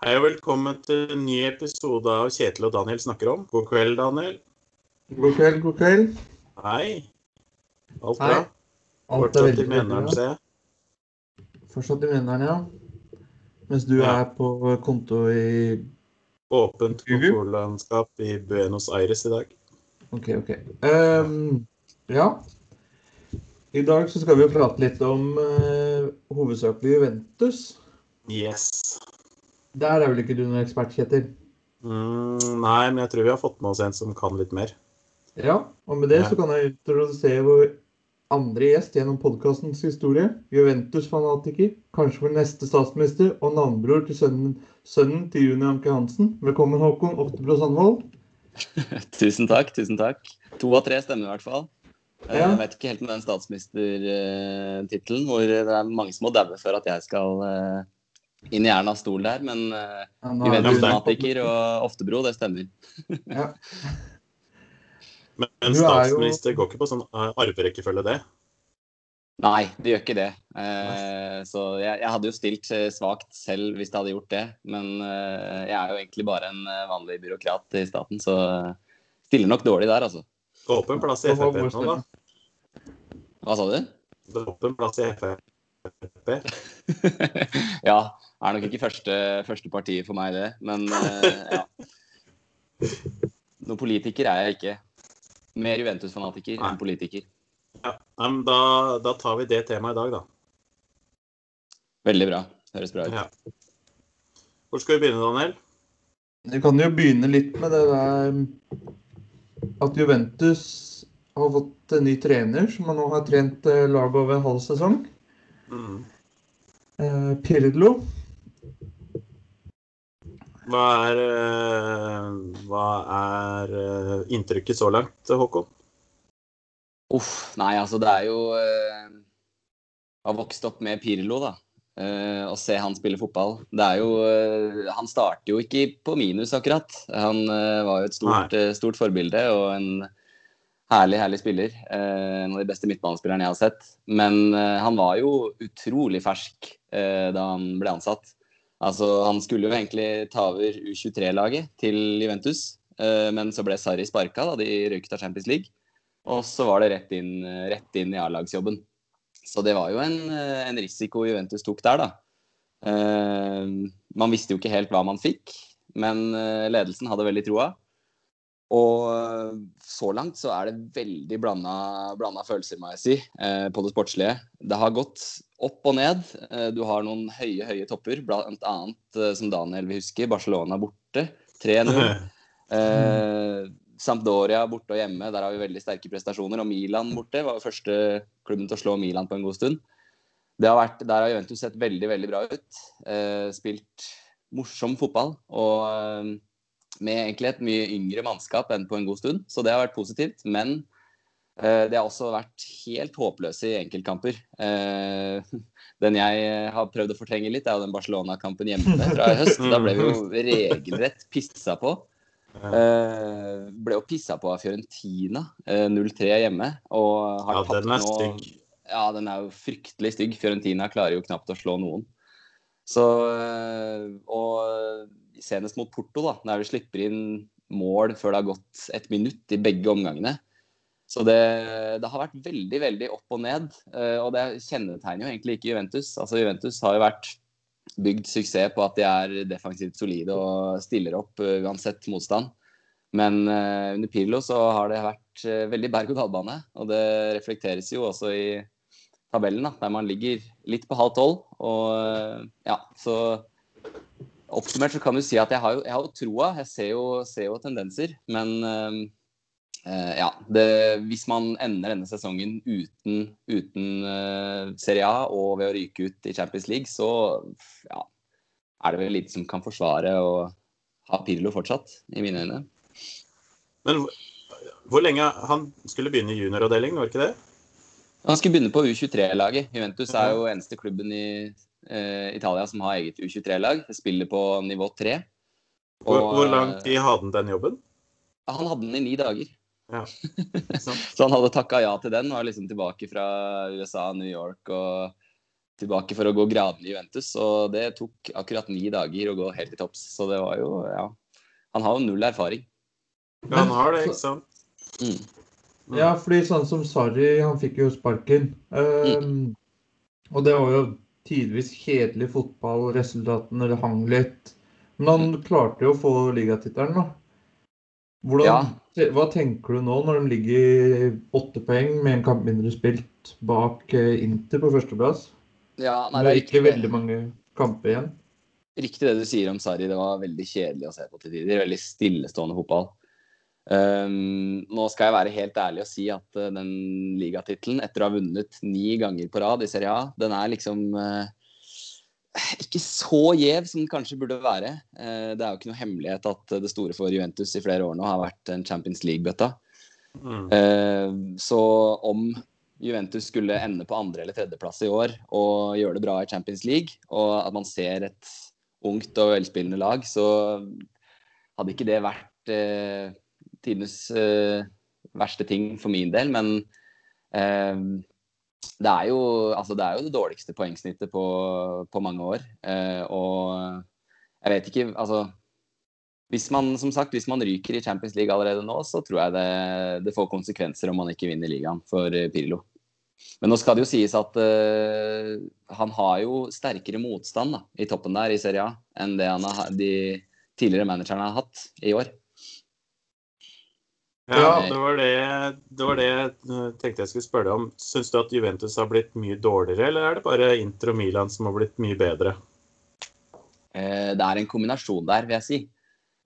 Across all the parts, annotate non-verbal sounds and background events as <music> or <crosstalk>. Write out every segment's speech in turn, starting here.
Hei og velkommen til en ny episode av Kjetil og Daniel snakker om. God kveld, Daniel. God kveld, god kveld. Hei. Alt Hei. bra? Er Fortsatt i Mjøndalen, ser jeg. Fortsatt i Mjøndalen, ja. Mens du Ja. er på konto i Åpent kontorlandskap i Buenos Aires i dag. OK, OK. Um, ja. I dag så skal vi jo prate litt om uh, hovedsakelig Juventus. Yes. Der er vel ikke du noen ekspert, Kjetil? Mm, nei, men jeg tror vi har fått med oss en som kan litt mer. Ja, og med det Ja. så kan jeg introdusere vår andre gjest gjennom podkastens historie. Juventus-fanatiker, kanskje vår neste statsminister og navnebror til sønnen, sønnen til Juni Anke Hansen. Velkommen, Håkon Oftebro Sandvold. <laughs> Tusen takk. tusen takk. To av tre stemmer i hvert fall. Eh, Ja. Jeg vet ikke helt med den statsministertittelen, hvor det er mange som må daue før at jeg skal eh, inn i Ernas stol der. Men uh, Ja, vi vet jo Juventus-fanatiker og Oftebro, det stemmer. <laughs> Ja. Men en Du er jo- statsminister går ikke på sånn eh, arverekkefølge, det. Nei, det gjør ikke det. Eh, så jeg, jeg hadde jo stilt eh, svakt selv hvis det hadde gjort det. Men eh, jeg er jo egentlig bare en vanlig byråkrat i staten, så stiller nok dårlig der, altså. Åpen plass i Frp nå, da. Hva sa du? Det er åpen plass i Frp. <laughs> ja, er nok ikke første, første partiet for meg, det. Men eh, ja. Noen politiker er jeg ikke. Mer Juventus-fanatiker enn politiker. Ja, men da, da tar vi det temaet i dag, da. Veldig bra. Høres bra ut. Ja. Hvor skal vi begynne, Daniel? Du kan jo begynne litt med det der at Juventus har fått en ny trener som nå har trent eh, laget over en halv sesong. Mm. Eh, Pirlo. Hva er, eh, hva er eh, inntrykket så langt, Håkon? Uff, nei, altså det er jo Jeg Har vokst opp med Pirlo, da. Å se han spille fotball. Det er jo eh, Han starter jo ikke på minus, akkurat. Han eh, var jo et stort, eh, stort forbilde og en herlig, herlig spiller. Eh, en av de beste midtbanespillerne jeg har sett. Men eh, han var jo utrolig fersk eh, da han ble ansatt. Altså, Han skulle jo egentlig ta over U23-laget til Juventus, eh, men så ble Sarri sparka da de røyk av Champions League. Og så var det rett inn, rett inn i A-lagsjobben. Så det var jo en, eh, en risiko Juventus tok der, da. Eh, man visste jo ikke helt hva man fikk, men ledelsen hadde veldig troa. Og eh, så langt så er det veldig blanda, følelser, må jeg si, eh, på det sportslige. Det har gått opp og ned. Eh, du har noen høye, høye topper, blant annet, som Daniel vil huske, Barcelona borte. 3-0. <laughs> Eh, Sampdoria borte og hjemme, der har vi veldig sterke prestasjoner. Og Milan borte var jo første klubben til å slå Milan på en god stund. Det har vært, der har Juventus sett veldig veldig bra ut. Eh, spilt morsom fotball. Og med egentlig et mye yngre mannskap enn på en god stund. Så det har vært positivt. Men eh, det har også vært helt håpløse i enkeltkamper. Eh, den jeg har prøvd å fortrenge litt, er jo den Barcelona-kampen hjemme fra i høst. Da ble vi jo regelrett pissa på. Eh, ble jo pissa på av Fiorentina, eh, 0-3 hjemme. Og har Ja, tatt den er stygg. Ja, den er jo fryktelig stygg. Fiorentina klarer jo knapt å slå noen. Så eh, Og senest mot Porto, da, der vi slipper inn mål før det har gått et minutt i begge omgangene. Så det, det har vært veldig, veldig opp og ned. eh, Og det kjennetegner jo egentlig ikke Juventus. Altså Juventus har jo vært bygd suksess på at de er defensivt solide og stiller opp eh, uansett motstand. Men eh, under Pirlo så har det vært veldig berg-og-dal-bane. Og det reflekteres jo også i tabellen, da, der man ligger litt på halv tolv. Og ja, så oppsummert så kan du si at jeg har jo, jeg har jo troa. Jeg ser jo, ser jo tendenser. Men eh, eh, ja, det, hvis man ender denne sesongen uten, uten eh, Serie A og ved å ryke ut i Champions League, så ja, er det vel lite som kan forsvare å ha Pirlo fortsatt, i mine øyne. Men hvor- lenge Han skulle begynne i junioravdelingen, var det ikke det? Han skulle begynne på U23-laget. Juventus er jo eneste klubben i Italia som har eget U23-lag. Spiller på nivå 3. Hvor, hvor lang eh, tid hadde han den jobben? Han hadde den i ni dager. Ja. <laughs> Så han hadde takka ja til den. Var liksom tilbake fra USA, New York og tilbake for å gå gradene i Juventus. Og det tok akkurat ni dager å gå helt til topps. Så det var jo Ja. Han har jo null erfaring. Ja, han har det, ikke sant? Mm. Ja, fordi sånn som Sarri, han fikk jo sparken. Um, og det var jo tidvis kjedelig fotball, resultatene hang litt. Men han klarte jo å få ligatittelen, da. Hvordan, Ja. Hva tenker du nå, når de ligger åtte poeng med en kamp mindre spilt bak eh, Inter på førsteplass? Ja, nei, Det er er ikke veldig mange kamper igjen. riktig det du sier om Sarri. Det var veldig kjedelig å se på til tider. Veldig stillestående fotball. Um, nå skal jeg være helt ærlig og si at uh, den ligatittelen, etter å ha vunnet ni ganger på rad i Serie A, den er liksom uh, ikke så gjev som den kanskje burde være. Uh, det er jo ikke noe hemmelighet at det store for Juventus i flere år nå har vært en Champions League-bøtta. Mm. Eh, Så om Juventus skulle ende på andre- eller tredjeplass i år og gjøre det bra i Champions League, og at man ser et ungt og velspillende lag, så hadde ikke det vært tidenes eh, verste ting for min del. Men eh, det, er jo, altså det er jo det dårligste poengsnittet på, på mange år. Eh, og jeg vet ikke Altså hvis man, som sagt, hvis man ryker i Champions League allerede nå, så tror jeg det, det får konsekvenser om man ikke vinner ligaen for eh, Pirlo. Men nå skal det jo sies at uh, han har jo sterkere motstand da, i toppen der i Serie A enn det han har, de tidligere managerne har hatt i år. Ja, det var det, det var det jeg tenkte jeg skulle spørre deg om. Syns du at Juventus har blitt mye dårligere, eller er det bare Inter og Milan som har blitt mye bedre? Eh, det er en kombinasjon der, vil jeg si.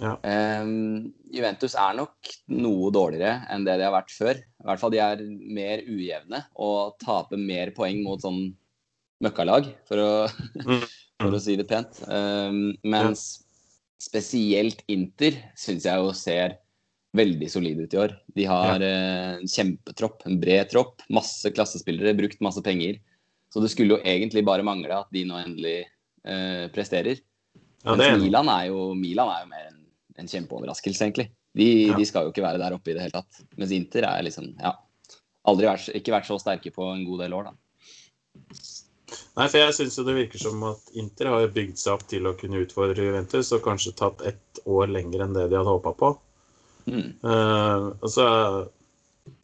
Ja. Eh, Juventus er nok noe dårligere enn det de har vært før. I hvert fall de er mer ujevne og taper mer poeng mot sånn møkkalag, for å, Mm. <laughs> for å si det pent. Eh, mens spesielt Inter syns jeg jo ser veldig solide ut i år. De har ja. en kjempetropp, en bred tropp, masse klassespillere, brukt masse penger. Så det skulle jo egentlig bare mangle at de nå endelig eh, presterer. Ja, Mens. Milan er jo, Milan er jo mer en, en kjempeoverraskelse, egentlig. De, Ja. de skal jo ikke være der oppe i det hele tatt. Mens Inter er liksom, ja Aldri vært, ikke vært så sterke på en god del år, da. Nei, for jeg syns det virker som at Inter har bygd seg opp til å kunne utfordre Juventus, og kanskje tatt ett år lenger enn det de hadde håpa på. Mm. Uh, og så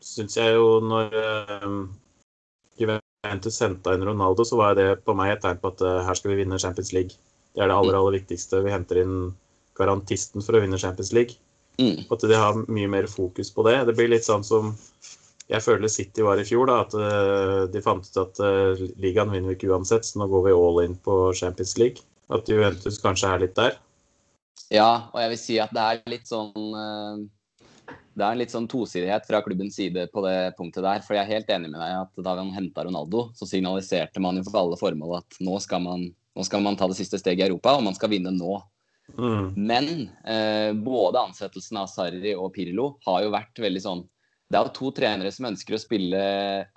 syns jeg jo når eh, Juventus henta inn Ronaldo, så var det på meg et tegn på at eh, her skal vi vinne Champions League. Det er det aller, aller viktigste. Vi henter inn garantisten for å vinne Champions League. Mm. At de har mye mer fokus på det. Det blir litt sånn som jeg føler City var i fjor, da, at de fant ut at ligaen vinner vi ikke uansett, så nå går vi all in på Champions League. At Juventus kanskje er litt der. Ja, og jeg vil si at det er litt sånn eh, Det er en litt sånn tosidighet fra klubbens side på det punktet der. For jeg er helt enig med deg at da man henta Ronaldo, så signaliserte man jo for alle formål at nå skal, man, nå skal man ta det siste steget i Europa, og man skal vinne nå. Mm. Men eh, både ansettelsen av Sarri og Pirlo har jo vært veldig sånn Det er jo to trenere som ønsker å spille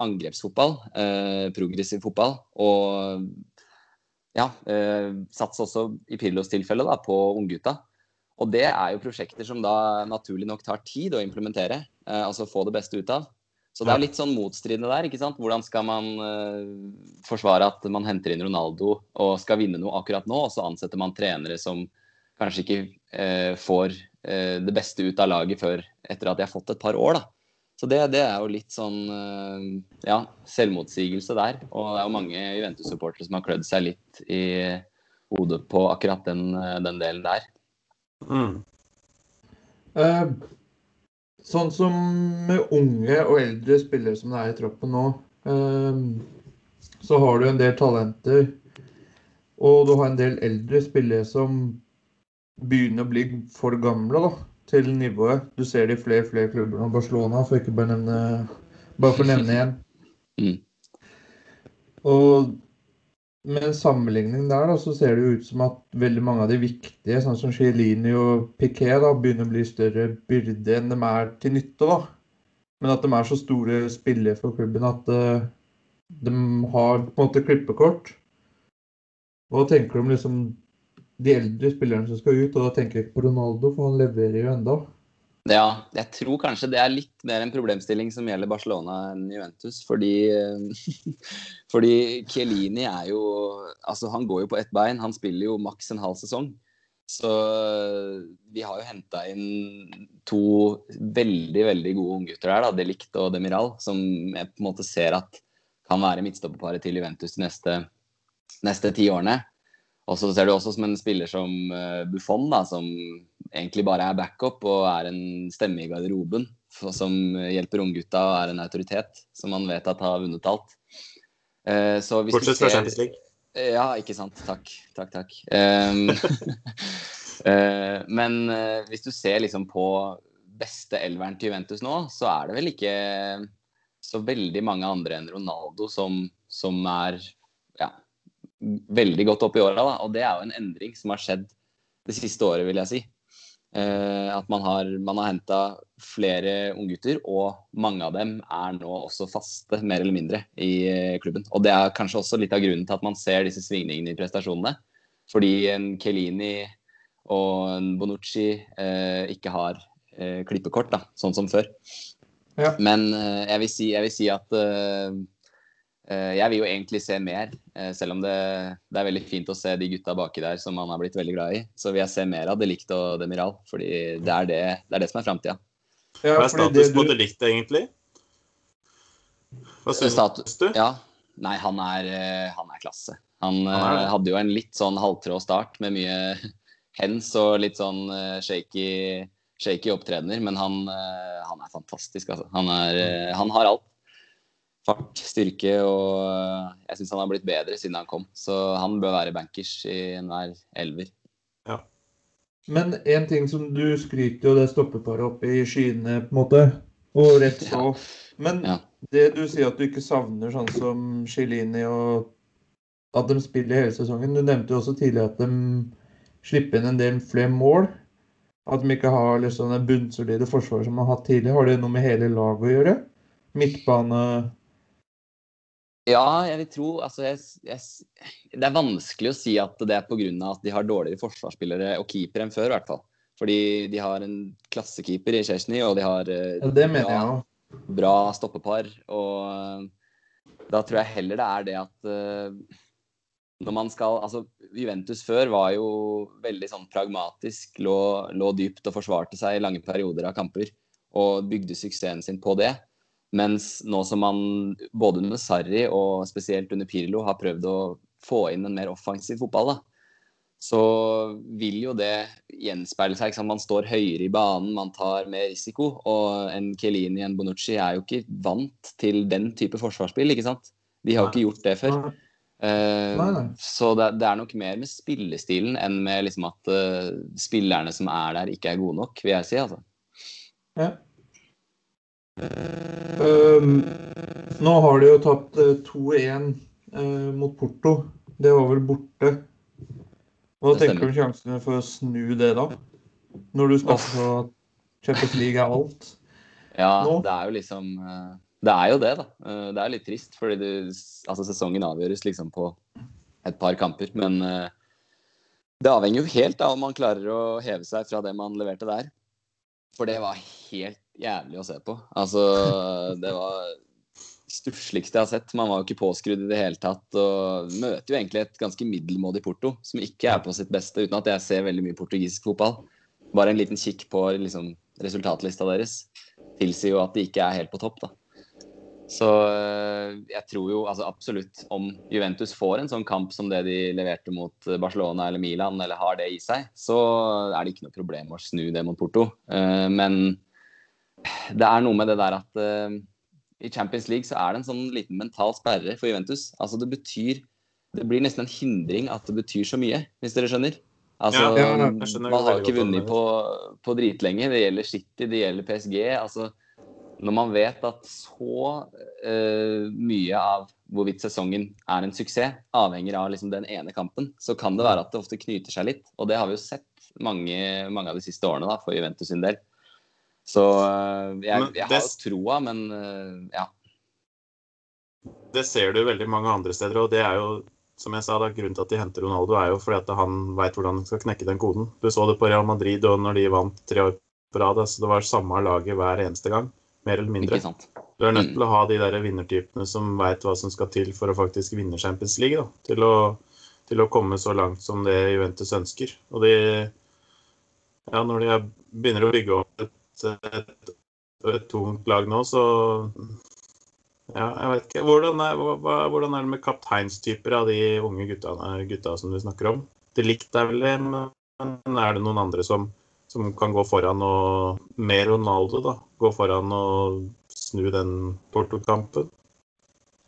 angrepsfotball, eh, progressiv fotball, og ja, eh, satse også i Pirlos tilfelle da, på unggutta. Og det er jo prosjekter som da naturlig nok tar tid å implementere, eh, altså få det beste ut av. Så det er litt sånn motstridende der. ikke sant? Hvordan skal man eh, forsvare at man henter inn Ronaldo og skal vinne noe akkurat nå, og så ansetter man trenere som kanskje ikke eh, får eh, det beste ut av laget før etter at de har fått et par år. da. Så det, det er jo litt sånn eh, ja, selvmotsigelse der. Og det er jo mange Juventus-supportere som har klødd seg litt i hodet på akkurat den, eh, den delen der. Mm. Eh, sånn som med unge og eldre spillere som det er i troppen nå, eh, så har du en del talenter. Og du har en del eldre spillere som begynner å bli for gamle da, til nivået. Du ser det i flere flere klubber nå. Barcelona, for ikke bare nevne bare for å nevne én. <laughs> Mm. Og med en sammenligning der, da, så ser det jo ut som at veldig mange av de viktige, sånn som Chiellini og Piquet, da, begynner å bli større byrde enn de er til nytte. da. Men at de er så store spillere for klubben at uh, de har på en måte klippekort. Hva tenker du om liksom de eldre spillerne som skal ut? Og da tenker jeg ikke på Ronaldo, for han leverer jo enda. Ja, jeg tror kanskje det er litt mer en problemstilling som gjelder Barcelona enn Juventus. Fordi, <laughs> fordi Chiellini er jo Altså, han går jo på ett bein. Han spiller jo maks en halv sesong. Så vi har jo henta inn to veldig, veldig gode unggutter her, da. Delict og Demiral, som jeg på en måte ser at kan være midtstopperparet til Juventus de neste, neste ti årene. Og så ser du også som en spiller som Buffon, da, som egentlig bare er backup og er en stemme i garderoben som hjelper unggutta og er en autoritet som man vet at har vunnet alt. Uh, Bortsett fra Champions League. Ja, ikke sant. Takk, takk, takk. Um, uh, <laughs> men uh, hvis du ser liksom på beste elveren til Juventus nå, så er det vel ikke så veldig mange andre enn Ronaldo som, som er veldig godt opp i åra. Og det er jo en endring som har skjedd det siste året, vil jeg si. Eh, at man har, man har henta flere unggutter, og mange av dem er nå også faste, mer eller mindre, i eh, klubben. Og det er kanskje også litt av grunnen til at man ser disse svingningene i prestasjonene. Fordi en Kelini og en Bonucci eh, ikke har eh, klippekort, da, sånn som før. Ja. Men eh, jeg, vil si, jeg, vil si, at eh, jeg vil jo egentlig se mer, eh, selv om det, det, er veldig fint å se de gutta baki der som man har blitt veldig glad i. Så vil jeg se mer av Delict og Demiral, fordi det er det, det, er det som er framtida. Ja, Hva er status på Delict, egentlig? Hva syns du? Ja. Nei, han er, eh, han er klasse. Han, han er hadde jo en litt sånn halvtrå start med mye <laughs> hens og litt sånn shaky, shaky opptredener, men han, han, er fantastisk, altså. Han, er, han har alt fart, styrke, og eh, jeg syns han har blitt bedre siden han kom. Så han bør være bankers i enhver elver. Ja. Men en ting som du skryter jo det stoppeparet opp i skyene, på en måte, og rett så. Men ja. det du sier at du ikke savner sånn som Chilini og at de spiller hele sesongen Du nevnte jo også tidligere at de slipper inn en del flere mål. At de ikke har liksom det bunnsolide forsvaret som de har hatt tidligere. Har det noe med hele laget å gjøre? Midtbane ja, jeg vil tro altså jeg, jeg, Det er vanskelig å si at det er pga. at de har dårligere forsvarsspillere og keeper enn før, i hvert fall. Fordi de har en klassekeeper i Chesney, og de har eh, ja, det mener bra, jeg bra stoppepar. Og eh, da tror jeg heller det er det at uh, når man skal Altså, Juventus før var jo veldig sånn pragmatisk, lå, lå dypt og forsvarte seg i lange perioder av kamper. Og bygde suksessen sin på det. Mens nå som man både under Sarri og spesielt under Pirlo har prøvd å få inn en mer offensiv fotball, da, så vil jo det gjenspeile seg. Man står høyere i banen, man tar mer risiko. Og en Kelini en Bonucci er jo ikke vant til den type forsvarsspill, ikke sant? De har jo ikke gjort det før. Uh, nei, nei. Så det, det, er nok mer med spillestilen enn med liksom at uh, spillerne som er der, ikke er gode nok, vil jeg si. altså. Ja. Um, nå har de jo tapt 2-1 uh, mot Porto. Det var vel borte. Hva tenker du om sjansene for å snu det, da? Når du snakker om at Champions League er alt. Ja, nå? det er jo liksom uh, Det er jo det, da. Det er litt trist, fordi det, altså, sesongen avgjøres liksom på et par kamper. Men det avhenger jo helt av om man klarer å heve seg fra det man leverte der. For det var helt jævlig å se på. Altså, det var stussligste jeg har sett. Man var jo ikke påskrudd i det hele tatt. Og møter jo egentlig et ganske middelmådig Porto, som ikke er på sitt beste, uten at jeg ser veldig mye portugisisk fotball. Bare en liten kikk på liksom, resultatlista deres tilsier jo at de ikke er helt på topp, da. Så eh, jeg tror jo altså absolutt om Juventus får en sånn kamp som det de leverte mot Barcelona eller Milan, eller har det i seg, så er det ikke noe problem å snu det mot Porto. Eh, men det er noe med det der at uh, i Champions League så er det en sånn liten mental sperre for Juventus. Altså det betyr Det blir nesten en hindring at det betyr så mye, hvis dere skjønner. Altså, ja, ja, man har ikke vunnet på, på dritlenge. Det gjelder City, det gjelder PSG. altså når man vet at så uh, mye av hvorvidt sesongen er en suksess, avhenger av liksom den ene kampen, så kan det være at det ofte knyter seg litt. Og det har vi jo sett mange, mange av de siste årene da, for Juventus sin del. Så eh, jeg, jeg har jo troa, men eh, ja. Det ser du veldig mange andre steder, og det er jo som jeg sa, da, grunnen til at de henter Ronaldo, er jo fordi at han veit hvordan han skal knekke den koden. Du så det på Real Madrid og når de vant tre år på rad. Altså det var samme laget hver eneste gang, mer eller mindre. Du er nødt til å ha de der vinnertypene som veit hva som skal til for å faktisk vinne Champions League. Da, til, å, til å komme så langt som det Juventus ønsker. Og de Ja, når de begynner å bygge opp et, et, et tungt lag nå, så ja, jeg vet ikke. Hvordan er, hva, hvordan er det med kapteinstyper av de unge gutta, gutta som du snakker om? Det likt er vel det, men er det noen andre som, som kan gå foran og Med Ronaldo, da. Gå foran og snu den Porto-kampen?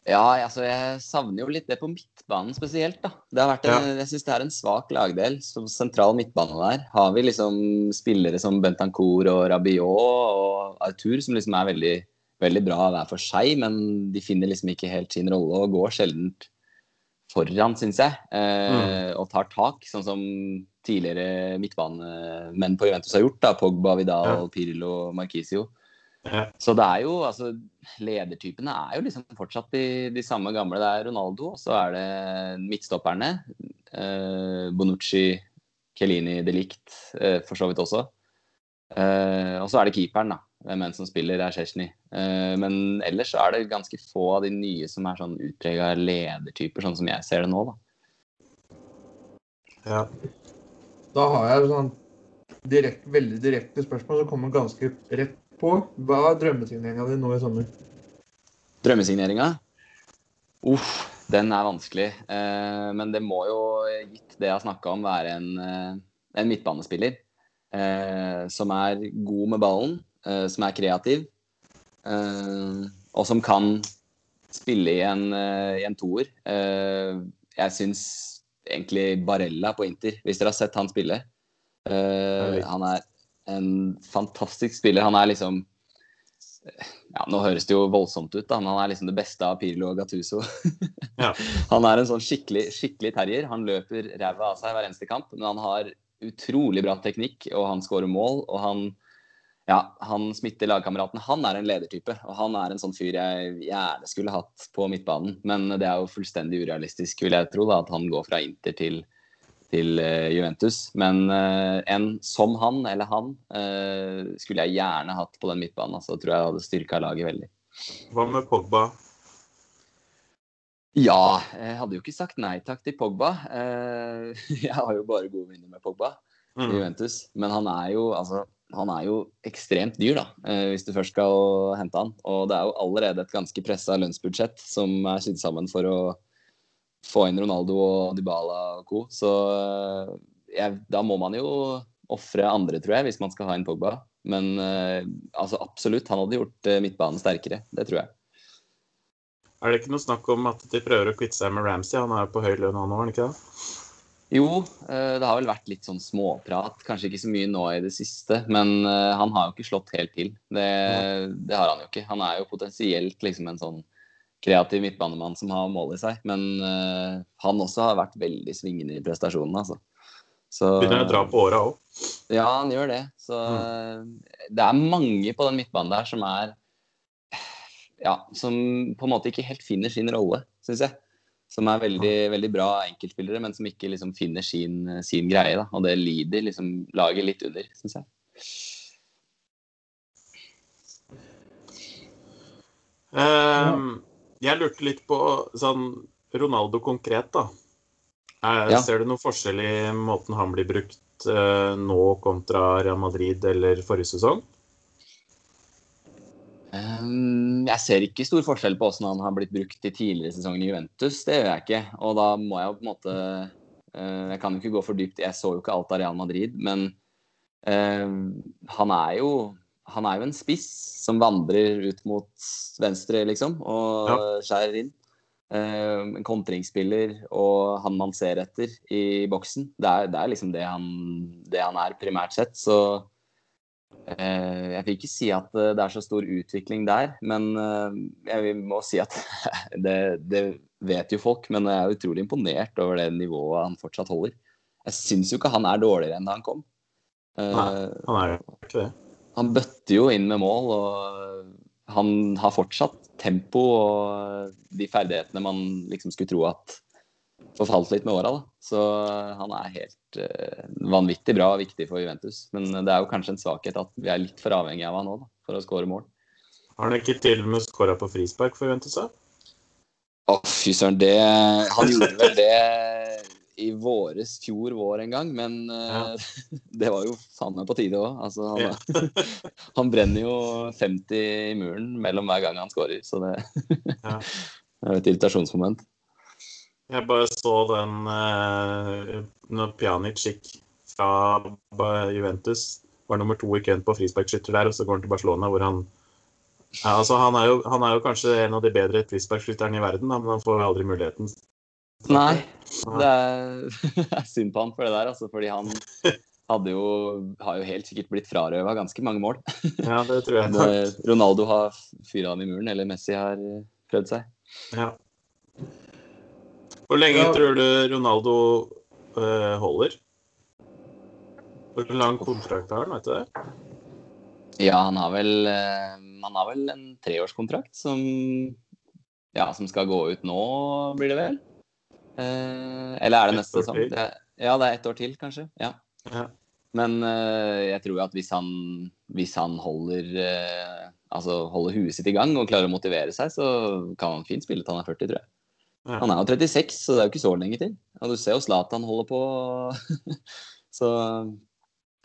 Ja, altså jeg savner jo litt det på midtbanen spesielt. da. Det har vært en, Jeg syns det er en svak lagdel. Som sentral midtbane der har vi liksom spillere som Bentancour og Rabiot og Arthur som liksom er veldig veldig bra hver for seg, men de finner liksom ikke helt sin rolle og går sjelden foran, syns jeg. Eh, mm. Og tar tak, sånn som tidligere midtbanemenn på Juventus har gjort. da, Pogba, Vidal, ja. Pirlo, Marquisio. Ja. Så det er jo, altså, ledertypene er jo liksom fortsatt de, de samme gamle. Det er Ronaldo, og så er det midtstopperne. Eh, Bonucci, Kelini, De Ligt, eh, for så vidt også. Eh, og så er det keeperen, da hvem enn som spiller, er Chesney. Uh, men ellers så er det ganske få av de nye som er sånn utprega ledertyper, sånn som jeg ser det nå, da. Ja. Da har jeg sånn direkt, veldig direkte spørsmål som kommer ganske rett på. Hva er drømmesigneringa di nå i sommer? Drømmesigneringa? Uff, den er vanskelig. Uh, men det må jo, gitt det jeg har snakka om, være en, uh, en midtbanespiller. som er god med ballen, som er kreativ, og som kan spille i en, i en toer. jeg syns egentlig Barella på Inter, hvis dere har sett han spille Han er en fantastisk spiller. Han er liksom ja, Nå høres det jo voldsomt ut, da, men han er liksom det beste av Pirlo og Gattuso. <laughs> ja. Han er en sånn skikkelig, skikkelig terrier. Han løper ræva av seg hver eneste kamp, men han har utrolig bra teknikk, og han skårer mål. Og han ja, han smitter lagkameraten. Han er en ledertype, og han er en sånn fyr jeg gjerne skulle hatt på midtbanen. Men det er jo fullstendig urealistisk, vil jeg tro, da, at han går fra Inter til, til uh, Juventus. Men uh, en som han, eller han, uh, skulle jeg gjerne hatt på den midtbanen. Så altså, tror jeg hadde styrka laget veldig. Hva med Pogba? Ja, jeg hadde jo ikke sagt nei takk til Pogba. <laughs> jeg har jo bare gode minner med Pogba mm. i Juventus. Men han er jo, altså han er jo ekstremt dyr, da, eh, hvis du først skal hente han. Og det er jo allerede et ganske pressa lønnsbudsjett som er sydd sammen for å få inn Ronaldo og Dybala og co. Så eh, jeg, da må man jo ofre andre, tror jeg, hvis man skal ha inn Pogba. Men eh, altså absolutt, han hadde gjort midtbanen sterkere. Det tror jeg. Er det ikke noe snakk om at de prøver å kvitte seg med Ramsey? Han er jo på høy lønn, han òg, ikke det? Jo, eh, det har vel vært litt sånn småprat. Kanskje ikke så mye nå i det siste. Men eh, han har jo ikke slått helt til. Det, det har han jo ikke. Han er jo potensielt liksom en sånn kreativ midtbanemann som har mål i seg. Men uh, han også har vært veldig svingende i prestasjonene, altså. Så, Begynner å dra på åra òg? Ja, han gjør det. Så mm. det er mange på den midtbanen der som er Ja, som på en måte ikke helt finner sin rolle, syns jeg. Som er veldig, veldig bra enkeltspillere, men som ikke liksom finner sin, sin greie. Da. Og det lider liksom laget litt under, syns jeg. Um, jeg lurte litt på sånn Ronaldo konkret, da. Er, ja. Ser du noen forskjell i måten han blir brukt eh, nå kontra Real Madrid eller forrige sesong? Ehm, jeg ser ikke stor forskjell på hvordan han har blitt brukt i tidligere sesonger i Juventus. Det gjør jeg ikke. Og da må jeg jo på en måte eh, Jeg kan jo ikke gå for dypt. Jeg så jo ikke alt av Real Madrid, men uh, han er jo han er jo en spiss som vandrer ut mot venstre, liksom, og ja. skjærer inn. Uh, en kontringsspiller og han man ser etter i boksen. Det er, det er liksom det han, det han, er primært sett. Så Eh, jeg vil ikke si at eh, det er så stor utvikling der, men eh, jeg må si at <laughs> det, det vet jo folk. Men jeg er utrolig imponert over det nivået han fortsatt holder. Jeg syns jo ikke han er dårligere enn da han kom. Nei, han er jo ikke det. Han bøtter jo inn med mål, og han har fortsatt tempo og de ferdighetene man liksom skulle tro at forfalt litt med åra. Så han er helt uh, vanvittig bra og viktig for Juventus. Men det er jo kanskje en svakhet at vi er litt for avhengig av han nå, da, for å skåre mål. Har han ikke til og med skåra på frispark for Juventus? Å, fy søren. Det Han gjorde vel det i våres, fjor vår en gang, men ja. <laughs> det var jo faen meg på tide òg. Altså, han, ja. <laughs> han, brenner jo 50 i muren mellom hver gang han skårer, så det, ja. <laughs> er et irritasjonsmoment. Jeg bare så den uh, når Pjanic gikk fra Juventus, var nummer to i køen på frisparkskytter der, og så går han til Barcelona, hvor han ja, altså, han, er jo, han, er jo, kanskje en av de bedre frisparkskytterne i verden, men han får aldri muligheten. Nei, det <laughs> er, synd på han for det der, altså, fordi han hadde jo, har jo helt sikkert blitt frarøva ganske mange mål. Ja, det tror jeg <laughs> Når Ronaldo har fyra han i muren, eller Messi har prøvd seg. Ja. Hvor lenge ja. tror du Ronaldo uh, holder? Hvor lang kontrakt har han, vet du det? Ja, han har vel øh, han har vel en treårskontrakt som, ja, som skal gå ut nå, blir det vel? Eh, eller er det neste sesong? ja, det er ett år til, kanskje. Ja. ja. Men eh, jeg tror at hvis han, hvis han holder, eh, altså holder huet sitt i gang og klarer å motivere seg, så kan han fint spille til han er 40, tror jeg. Ja. Han er jo 36, så det er jo ikke så lenge til. Og du ser jo Zlatan holder på. <laughs> så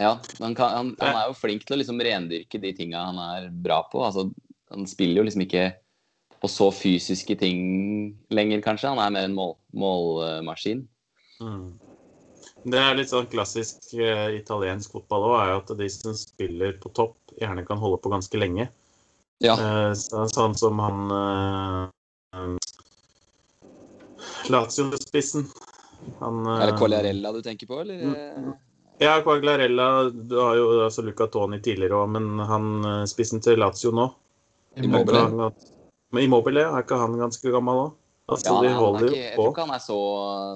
ja, han, kan, han, han, er jo flink til å liksom rendyrke de tinga han er bra på. Altså, han spiller jo liksom ikke på så fysiske ting lenger, kanskje. Han er mer en mål, målmaskin. Mm. Det er litt sånn klassisk uh, italiensk fotball òg, er jo at de som spiller på topp, gjerne kan holde på ganske lenge. Ja. Uh, sånn som han uh, Lazio-spissen. Er det Cogliarella du tenker på, eller? Mm, ja, Quaglarella Du har jo altså Luca Toni tidligere òg, men han eh, spissen til Lazio nå Immobile. Men Immobile, er ikke han ganske gammel òg? Altså, ja, ikke, jeg tror ikke han er så,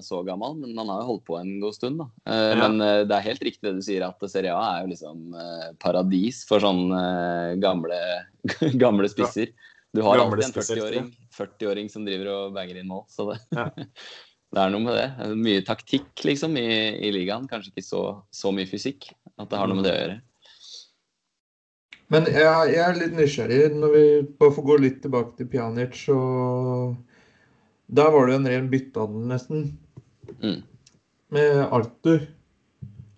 så, gammel, men han har jo holdt på en god stund. da. Eh, ja. Men eh, det er helt riktig det du sier, at Serie A er jo liksom eh, paradis for sånne eh, gamle, <laughs> gamle spisser. Du har alltid en 40-åring 40 som driver og banger inn mål. så det... Ja. <laughs> det er noe med det. Mye taktikk liksom i, i ligaen. Kanskje ikke så, så, mye fysikk. At det har noe med det å gjøre. Men jeg, jeg er litt nysgjerrig. Når vi bare får gå litt tilbake til Pjanic, så Der var det jo en ren byttehandel, nesten. Mm. Med Arthur.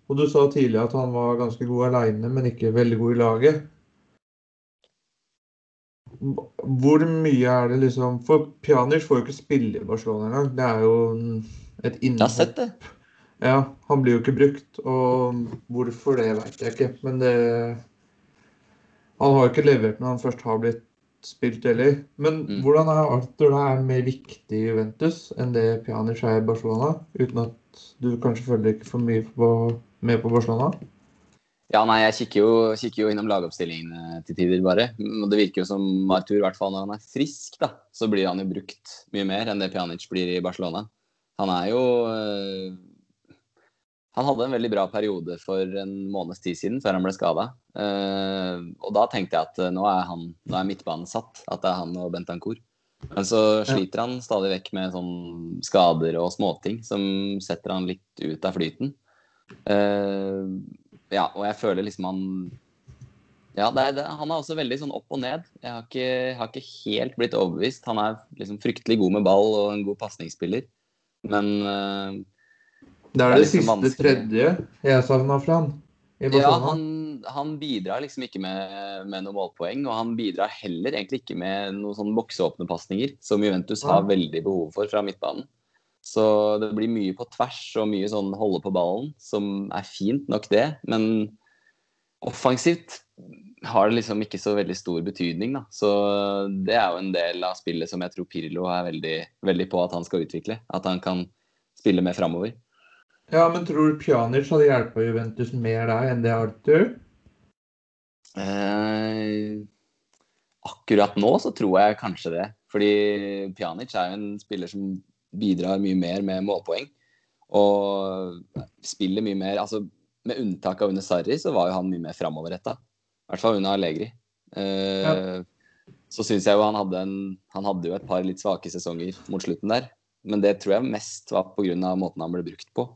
Og du sa tidligere at han var ganske god aleine, men ikke veldig god i laget. Hvor mye er det liksom For Pjanic får jo ikke spille i Barcelona engang. Det er jo et innhopp. Ja, han blir jo ikke brukt. Og hvorfor, det vet jeg ikke. Men det Han har jo ikke levert når han først har blitt spilt heller. Men mm. hvordan er Arthur da er mer viktig i Juventus enn det Pjanic er i Barcelona? Uten at du kanskje følger ikke for mye på, med på Barcelona? Ja, nei, jeg kikker jo, kikker jo innom lagoppstillingene til tider, bare. Og det virker jo som Arthur, i hvert fall når han er frisk, da, så blir han jo brukt mye mer enn det Pjanic blir i Barcelona. Han er jo øh, Han hadde en veldig bra periode for en måneds tid siden, før han ble skada. Eh, og da tenkte jeg at uh, nå er, han, nå er midtbanen satt, at det er han og Bentancour. Men så sliter han stadig vekk med sånn skader og småting som setter han litt ut av flyten. Uh, ja, og jeg føler liksom han ja, det er, det, han er også veldig sånn opp og ned. Jeg har ikke, har ikke helt blitt overbevist. Han er liksom fryktelig god med ball og en god pasningsspiller, men uh, Det er det, det liksom siste tredje jeg savna fra han. Ja, han, han, bidrar liksom ikke med, med noen målpoeng, og han bidrar heller egentlig ikke med noen sånn bokseåpne pasninger, som Juventus ja. har veldig behov for fra midtbanen. Så det blir mye på tvers og mye sånn holde på ballen, som er fint nok det. Men offensivt har det liksom ikke så veldig stor betydning, da. Så det er jo en del av spillet som jeg tror Pirlo er veldig, veldig på at han skal utvikle. At han kan spille mer framover. Ja, men tror du Pjanic hadde hjulpet Juventus mer da enn det Arthur? Eh, akkurat nå så tror jeg kanskje det. Fordi Pjanic er jo en spiller som bidrar mye mer med målpoeng. Og spiller mye mer altså Med unntak av under Sarri, så var jo han mye mer framoverretta. I hvert fall under Allegri. Eh, ja. Så syns jeg jo han hadde en Han hadde jo et par litt svake sesonger mot slutten der. men det tror jeg mest var pga. måten han ble brukt på.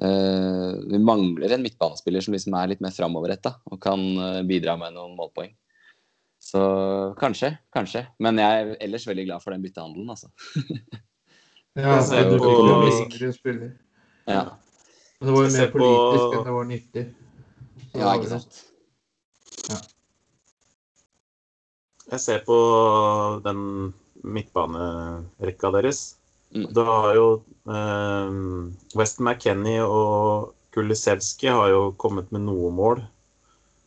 Uh, vi mangler en midtbanespiller som liksom er litt mer framoverretta og kan uh, bidra med noen målpoeng. Så kanskje, kanskje. Men jeg er ellers veldig glad for den byttehandelen, altså. <laughs> ja, er du på- fikk jo mindre spiller. ja. Men det var jo mer politisk enn det var nyttig. Så ja, ikke sant. Jeg ser på den midtbanerekka deres. Mm. Da har jo eh, West McKenny og Kulisevski har jo kommet med noe mål.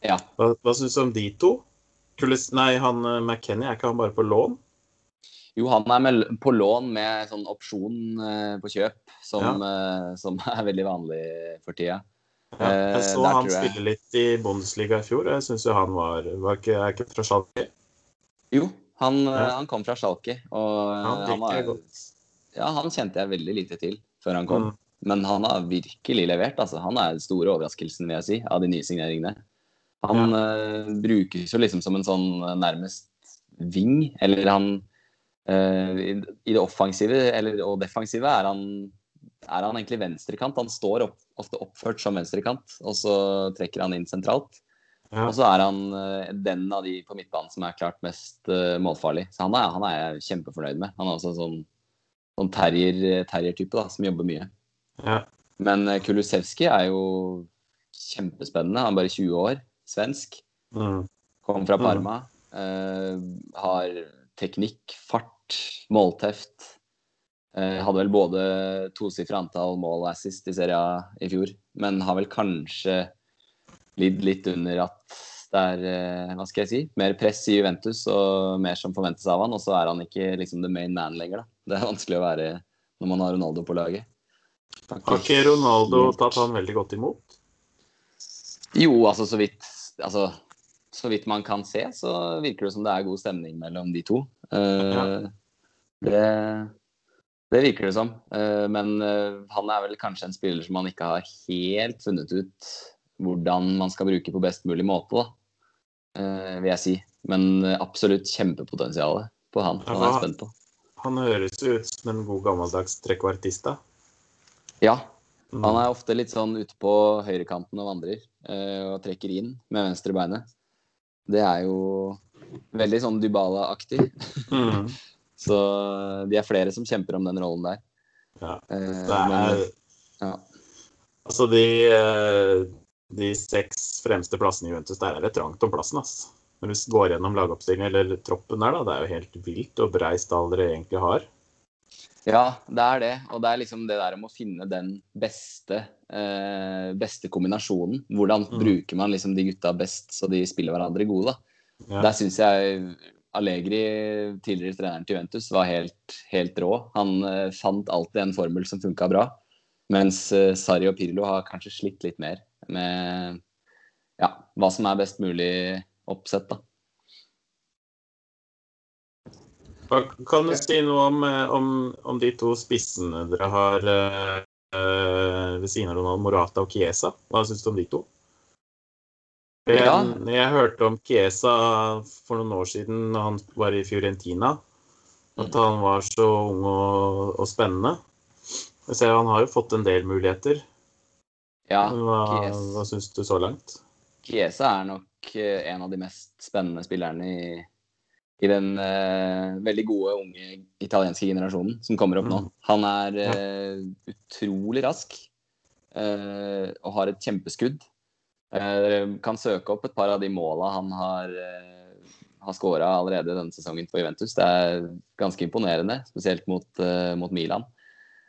Ja. Hva, hva syns du om de to? Kulis, nei, han McKennie, McKenny, er ikke han bare på lån? Jo, han er med, på lån med sånn opsjon eh, på kjøp, som, eh, som <laughs> er veldig vanlig for tida. Ja, jeg Eh, så der han jeg- spille litt i Bundesliga i fjor. Jeg syns jo han var, var ikke, er ikke fra Schalke. Jo, han, eh, Ja. han kom fra Schalke, og eh, Han han, var, godt. Ja, han kjente jeg veldig lite til før han kom. Mm. Men han har virkelig levert. altså. Han er den store overraskelsen vil jeg si, av de nye signeringene. Han eh, brukes jo liksom som en sånn eh, nærmest ving. Eller han eh, i, I det offensive eller, og defensive er han, er han egentlig venstrekant. Han står opp, ofte oppført som venstrekant, og så trekker han inn sentralt. Ja. Og så er han eh, den av de på midtbanen som er klart mest målfarlig. Så han er, han er jeg kjempefornøyd med. Han er også en sånn, sånn terrier- terrier-type da, som jobber mye. Ja. Men eh, Kulusevski er jo kjempespennende. Han er bare 20 år, svensk. Mm. Kom fra Mm. Parma. eh, har teknikk, fart, målteft. Uh, hadde vel både tosifra antall mål og assist i serien i fjor, men har vel kanskje lidd litt under at det er eh, hva skal jeg si, mer press i Juventus og mer som forventes av han, og så er han ikke liksom the main man lenger. da. Det er vanskelig å være når man har Ronaldo på laget. Har Har ikke Ronaldo tatt han veldig godt imot? Jo, altså så vidt altså, så vidt man kan se, så virker det som det er god stemning mellom de to. Uh, Ja. det, det virker det som. Uh, men uh, han er vel kanskje en spiller som man ikke har helt funnet ut hvordan man skal bruke på best mulig måte, da. Eh, vil jeg si. Men eh, absolutt kjempepotensial på han. Han er spent på. Han høres ut som en god gammeldags trekvartista. Ja, Mm. Han er ofte litt sånn ute på høyrekanten og vandrer eh, og trekker inn med venstre beinet. Det er jo veldig sånn Dybala-aktig. Mm. <laughs> Så de er flere som kjemper om den rollen der. Ja. Det er men, ja. Altså, de, de seks fremste plassene i Juventus, der er det trangt om plassen, ass. Når du går gjennom lagoppstillingen eller troppen der, da, det er jo helt vilt og brei stall dere egentlig har. ja, det er det. Og det er liksom det der om å finne den beste, eh, beste kombinasjonen. Hvordan Mm. bruker man liksom de gutta best så de spiller hverandre gode, da. Ja. Der syns jeg Allegri, tidligere treneren til Juventus, var helt, helt rå. Han eh, fant alltid en formel som funka bra. Mens eh, Sarri og Pirlo har kanskje slitt litt mer med ja, hva som er best mulig oppsett. da. Kan du si noe om, eh, om, om de to spissene dere har eh, ved siden av Ronald Morata og Chiesa? Hva syns du om de to? Jeg, Ja. jeg hørte om Chiesa for noen år siden da han var i Fiorentina. At han var så ung og, og spennende. Jeg ser Han har jo fått en del muligheter. Ja, Hva, hva syns du så langt? Chiesa er nok eh, en av de mest spennende spillerne i, i den uh, veldig gode unge italienske generasjonen som kommer opp nå. Mm. Han er uh, utrolig rask uh, og har et kjempeskudd. Dere kan søke opp et par av de måla han har, har skåra allerede denne sesongen for Juventus. Det er ganske imponerende, spesielt mot, mot Milan.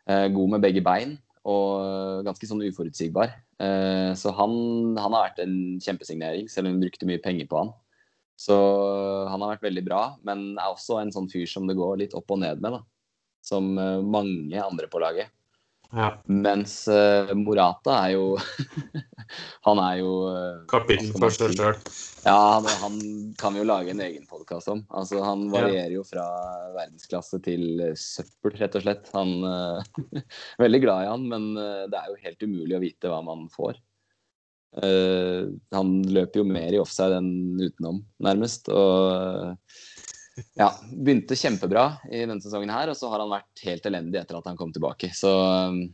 God med begge bein og ganske sånn uforutsigbar. Eh, Så han, han har vært en kjempesignering, selv om vi brukte mye penger på han. Så han har vært veldig bra, men er også en sånn fyr som det går litt opp og ned med, da. Som eh, mange andre på laget. Ja. Mens uh, Morata er jo <laughs> Han er jo eh, Kapittel for seg sjøl. Ja, han, han kan vi jo lage en egen podkast om. Altså, han varierer jo fra verdensklasse til søppel, rett og slett. Han uh, <laughs> Veldig glad i han, men det er jo helt umulig å vite hva man får. Uh, han løper jo mer i offside enn utenom, nærmest. Og eh, Ja, begynte kjempebra i denne sesongen her, og så har han vært helt elendig etter at han kom tilbake. Så um,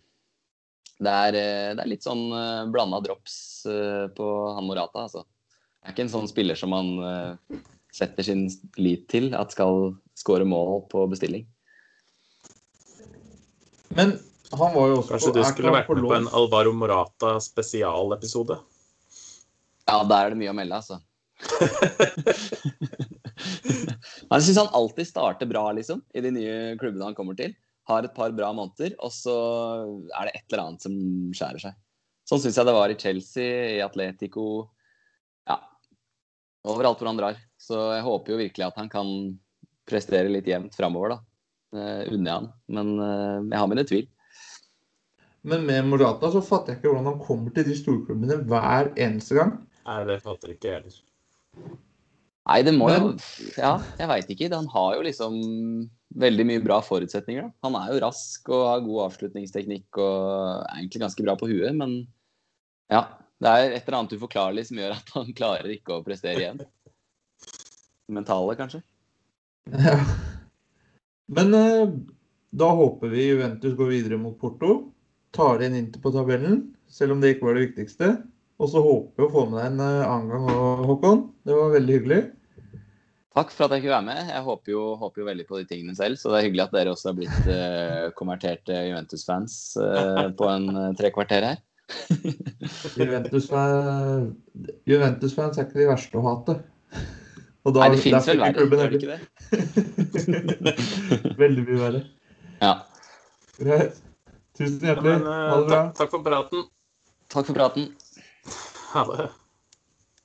det er, eh, det er litt sånn uh, blanda drops uh, på han Morata, altså. Det er ikke en sånn spiller som man setter sin lit til at skal skåre mål på bestilling. Men han var jo også Kanskje du skulle vært med på en Alvaro Morata spesialepisode? Ja, der er det mye å melde, altså. <laughs> Men jeg syns han alltid starter bra, liksom, i de nye klubbene han kommer til. Har et par bra måneder, og så er det et eller annet som skjærer seg. Sånn syns jeg det var i Chelsea, i Atletico Ja. Overalt hvor han drar. Så jeg håper jo virkelig at han kan prestere litt jevnt framover, da. Uh, unner jeg han. Men uh, jeg har mine tvil. Men med Morata så fatter jeg ikke hvordan han kommer til de storklubbene hver eneste gang. Nei, det fatter ikke jeg heller. Nei, det må jo Ja, jeg veit ikke. Han har jo liksom veldig mye bra forutsetninger. Da. Han er jo rask og har god avslutningsteknikk og er egentlig ganske bra på huet, men ja. Det er et eller annet uforklarlig som gjør at han <laughs> klarer ikke å prestere igjen. Mentale, kanskje. Ja. Men eh, da håper vi Juventus går videre mot Porto. Tar inn Inter på tabellen, selv om det ikke var det viktigste. Og så håper vi å få med deg en eh, annen gang òg, Håkon. Det var veldig hyggelig. Takk for at jeg kunne være med. Jeg håper jo, håper jo veldig på de tingene selv, så det er hyggelig at dere også har blitt uh, konverterte Juventus-fans uh, på en uh, tre kvarter her. <laughs> Juventus-fans Juventus er ikke de verste å hate. Og da, Nei, det fins vel verre, gjør det ikke det? <laughs> Veldig mye verre. Ja. Greit. Tusen Ja, hjertelig. men, eh, Ha det bra. takk, takk for praten. Takk for praten. Ha det.